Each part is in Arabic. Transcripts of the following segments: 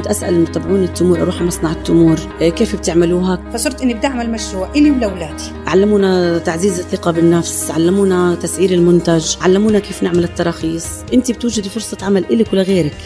كنت أسأل المتابعون التمور أروح مصنع التمور إيه كيف بتعملوها؟ فصرت إني بدي أعمل مشروع الي ولاولادي علمونا تعزيز الثقة بالنفس علمونا تسعير المنتج علمونا كيف نعمل التراخيص. أنت بتوجدي فرصة عمل إلك ولغيرك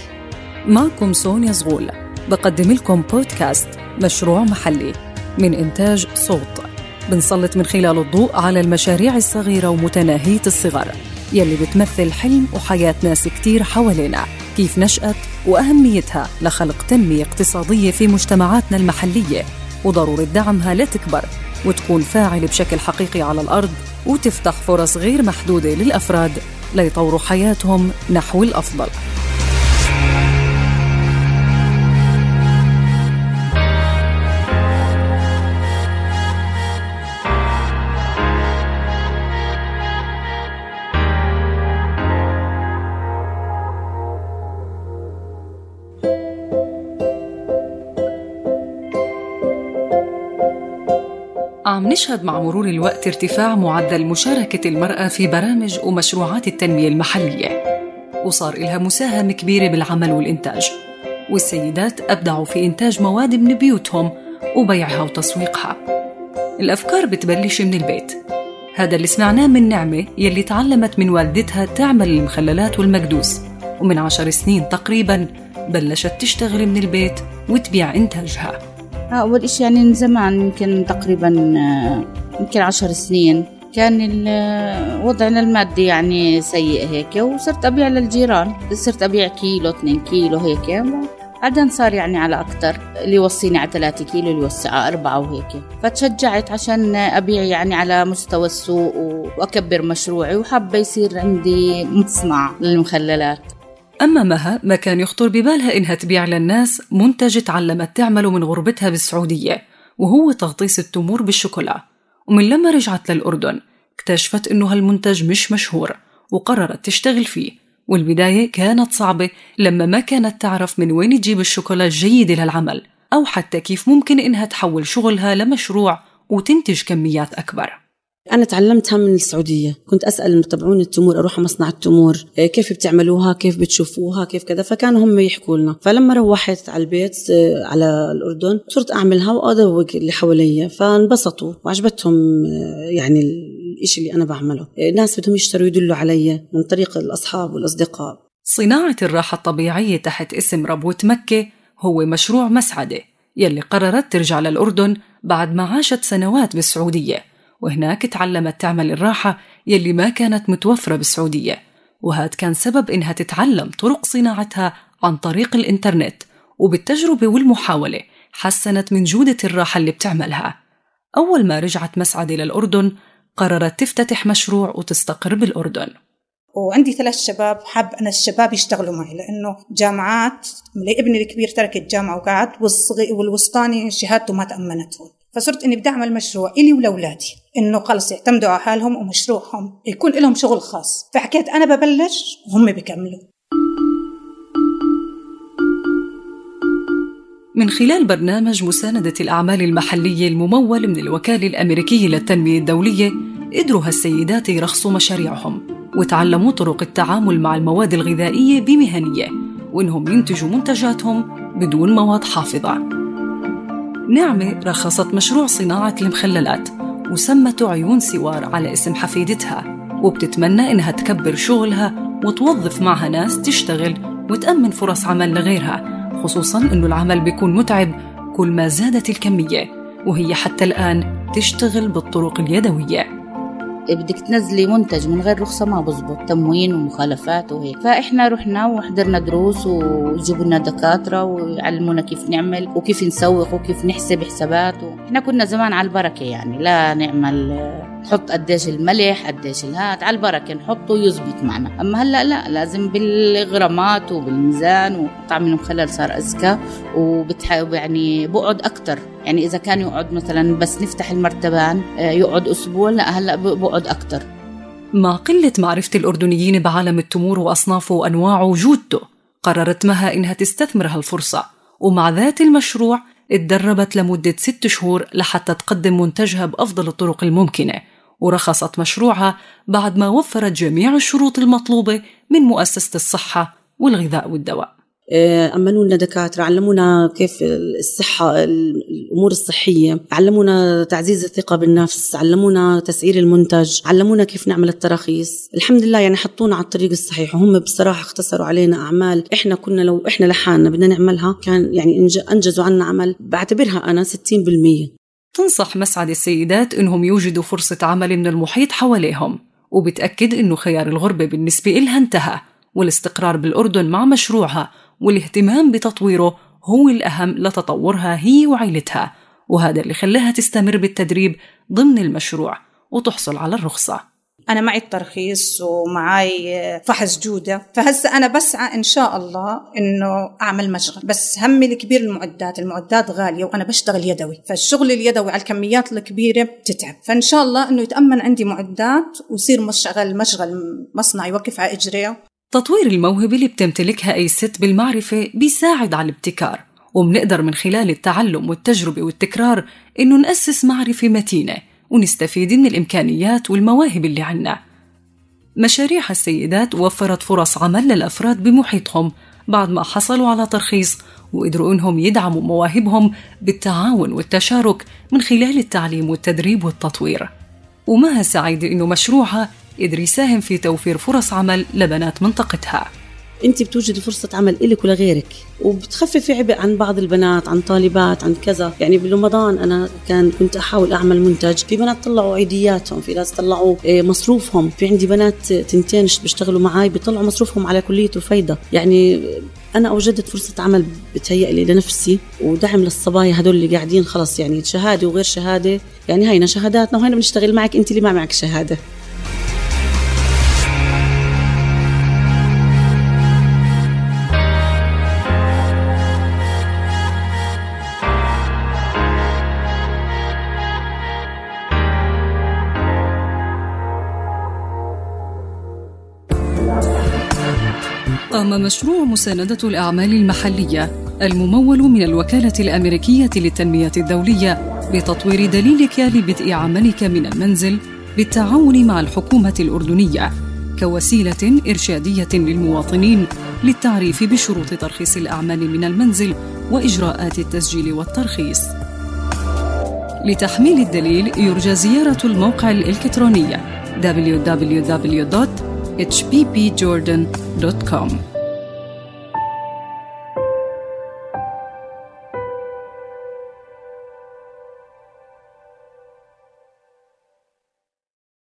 معكم سونيا زغول بقدم لكم بودكاست مشروع محلي من إنتاج صوت. بنسلط من خلاله الضوء على المشاريع الصغيرة ومتناهية الصغر يلي بتمثل حلم وحياة ناس كتير حوالينا. كيف نشأت وأهميتها لخلق تنمية اقتصادية في مجتمعاتنا المحلية وضرورة دعمها لتكبر وتكون فاعلة بشكل حقيقي على الأرض وتفتح فرص غير محدودة للأفراد ليطوروا حياتهم نحو الأفضل. عم نشهد مع مرور الوقت ارتفاع معدل مشاركة المرأة في برامج ومشروعات التنمية المحلية. وصار إلها مساهمة كبيرة بالعمل والإنتاج. والسيدات أبدعوا في إنتاج مواد من بيوتهم وبيعها وتسويقها. الأفكار بتبلش من البيت. هذا اللي سمعناه من نعمة يلي تعلمت من والدتها تعمل المخللات والمكدوس. ومن عشر سنين تقريبا بلشت تشتغل من البيت وتبيع إنتاجها. أول إشي يعني من زمان يمكن تقريبا آه، يمكن عشر سنين كان آه، وضعنا المادي يعني سيء هيك وصرت أبيع للجيران. صرت أبيع كيلو اثنين كيلو هيك بعدين صار يعني على أكتر اللي يوصيني على ثلاثة كيلو اللي يوصي على أربعة وهيك. فتشجعت عشان أبيع يعني على مستوى السوق وأكبر مشروعي وحابة يصير عندي مصنع للمخللات. أما مها ما كان يخطر ببالها إنها تبيع للناس منتج تعلمت تعمله من غربتها بالسعودية وهو تغطيس التمور بالشوكولا. ومن لما رجعت للأردن اكتشفت إنه هالمنتج مش مشهور وقررت تشتغل فيه. والبداية كانت صعبة لما ما كانت تعرف من وين تجيب الشوكولا الجيدة للعمل أو حتى كيف ممكن إنها تحول شغلها لمشروع وتنتج كميات أكبر. أنا تعلمتها من السعودية. كنت أسأل المتابعون التمور أروح مصنع التمور إيه كيف بتعملوها؟ كيف بتشوفوها؟ كيف كذا؟ فكانوا هم يحكوا لنا. فلما روحت على البيت آه، على الأردن صرت أعملها وادوق اللي حواليا. فانبسطوا وعجبتهم آه، يعني الشيء اللي أنا بعمله. الناس بدهم يشتروا يدلوا علي من طريق الأصحاب والأصدقاء. صناعة الراحة الطبيعية تحت اسم ربوة مكة هو مشروع مسعدة يلي قررت ترجع للأردن بعد ما عاشت سنوات بالسعودية. وهناك تعلمت تعمل الراحة يلي ما كانت متوفرة بالسعودية. وهاد كان سبب إنها تتعلم طرق صناعتها عن طريق الإنترنت وبالتجربة والمحاولة حسنت من جودة الراحة اللي بتعملها. أول ما رجعت مسعدة للأردن قررت تفتتح مشروع وتستقر بالأردن. وعندي ثلاث شباب حاب أنا الشباب يشتغلوا معي لأنه جامعات ابني الكبير ترك الجامعة وقعد والصغي والوسطاني شهادته ما تأمنت هون فصرت إني بدي أعمل مشروع إلي ولأولادي. إنه خلص يعتمدوا على حالهم ومشروعهم يكون لهم شغل خاص. فحكيت أنا ببلش وهم بيكملوا من خلال برنامج مساندة الأعمال المحلية الممول من الوكالة الأمريكية للتنمية الدولية قدروا هالسيدات يرخصوا مشاريعهم وتعلموا طرق التعامل مع المواد الغذائية بمهنية وإنهم ينتجوا منتجاتهم بدون مواد حافظة. نعمة رخصت مشروع صناعة المخللات وسمته عيون سوار على اسم حفيدتها وبتتمنى إنها تكبر شغلها وتوظف معها ناس تشتغل وتأمن فرص عمل لغيرها خصوصا إنه العمل بيكون متعب كل ما زادت الكمية وهي حتى الآن تشتغل بالطرق اليدوية. بدك تنزلي منتج من غير رخصة ما بزبط. تموين ومخالفات وهيك. فإحنا رحنا وحضرنا دروس وجبوا لنا دكاترة ويعلمونا كيف نعمل وكيف نسوق وكيف نحسب حسابات و... إحنا كنا زمان على البركة يعني لا نعمل تحط قديش الملح قديش الهات على البركة نحطه يزبط معنا. أما هلأ لا لازم بالغرامات وبالميزان وطعم المخلل صار أذكى وبتحاول يعني بقعد أكتر. يعني إذا كان يقعد مثلا بس نفتح المرتبان آه، يقعد أسبوع لا هلأ بقعد أكتر. مع قلة معرفة الأردنيين بعالم التمور وأصنافه وأنواعه وجودته قررت مها إنها تستثمر هالفرصة ومع ذات المشروع اتدربت لمدة ست شهور لحتى تقدم منتجها بأفضل الطرق الممكنة. ورخصت مشروعها بعد ما وفرت جميع الشروط المطلوبة من مؤسسة الصحة والغذاء والدواء. آه، أمنوا لنا دكاترة علمونا كيف الصحة الأمور الصحية علمونا تعزيز الثقة بالنفس علمونا تسعير المنتج علمونا كيف نعمل التراخيص. الحمد لله يعني حطونا على الطريق الصحيح وهم بصراحة اختصروا علينا أعمال إحنا كنا لو إحنا لحالنا بدنا نعملها كان يعني أنجزوا عنا عمل. بعتبرها أنا 60% تنصح مسعد السيدات إنهم يوجدوا فرصة عمل من المحيط حواليهم وبتأكد إنه خيار الغربة بالنسبة إلها انتهى والاستقرار بالأردن مع مشروعها والاهتمام بتطويره هو الأهم لتطورها هي وعيلتها وهذا اللي خلاها تستمر بالتدريب ضمن المشروع وتحصل على الرخصة. أنا معي الترخيص ومعي فحص جودة. فهسه أنا بسعى إن شاء الله إنه أعمل مشغل. بس همي الكبير المعدات المعدات غالية وأنا بشتغل يدوي. فالشغل اليدوي على الكميات الكبيرة بتتعب. فإن شاء الله إنه يتأمن عندي معدات ويصير مشغل مشغل مصنع يوقف على إجريه تطوير الموهبة اللي بتمتلكها أي ست بالمعرفة بيساعد على الابتكار. ومنقدر من خلال التعلم والتجربة والتكرار إنه نأسس معرفة متينة. ونستفيد من الإمكانيات والمواهب اللي عنا. مشاريع السيدات وفرت فرص عمل للأفراد بمحيطهم بعد ما حصلوا على ترخيص وقدروا إنهم يدعموا مواهبهم بالتعاون والتشارك من خلال التعليم والتدريب والتطوير. ومها سعيدة إنه مشروعها قدر يساهم في توفير فرص عمل لبنات منطقتها. انت بتوجدي فرصة عمل إلك ولغيرك وبتخففي عبء عن بعض البنات عن طالبات عن كذا. يعني برمضان أنا كان كنت أحاول أعمل منتج في بنات طلعوا عيدياتهم في ناس طلعوا آه، مصروفهم. في عندي بنات تنتين بيشتغلوا معي بيطلعوا مصروفهم على كلية رفيدة. يعني أنا أوجدت فرصة عمل بتهيألي لنفسي ودعم للصبايا هدول اللي قاعدين خلص يعني شهادة وغير شهادة. يعني هينا شهاداتنا وهينا بنشتغل معك أنت اللي ما معك شهادة. قام مشروع مساندة الأعمال المحلية الممول من الوكالة الأمريكية للتنمية الدولية بتطوير دليلك لبدء عملك من المنزل بالتعاون مع الحكومة الأردنية كوسيلة إرشادية للمواطنين للتعريف بشروط ترخيص الأعمال من المنزل وإجراءات التسجيل والترخيص. لتحميل الدليل يرجى زيارة الموقع الإلكتروني hppjordan.com.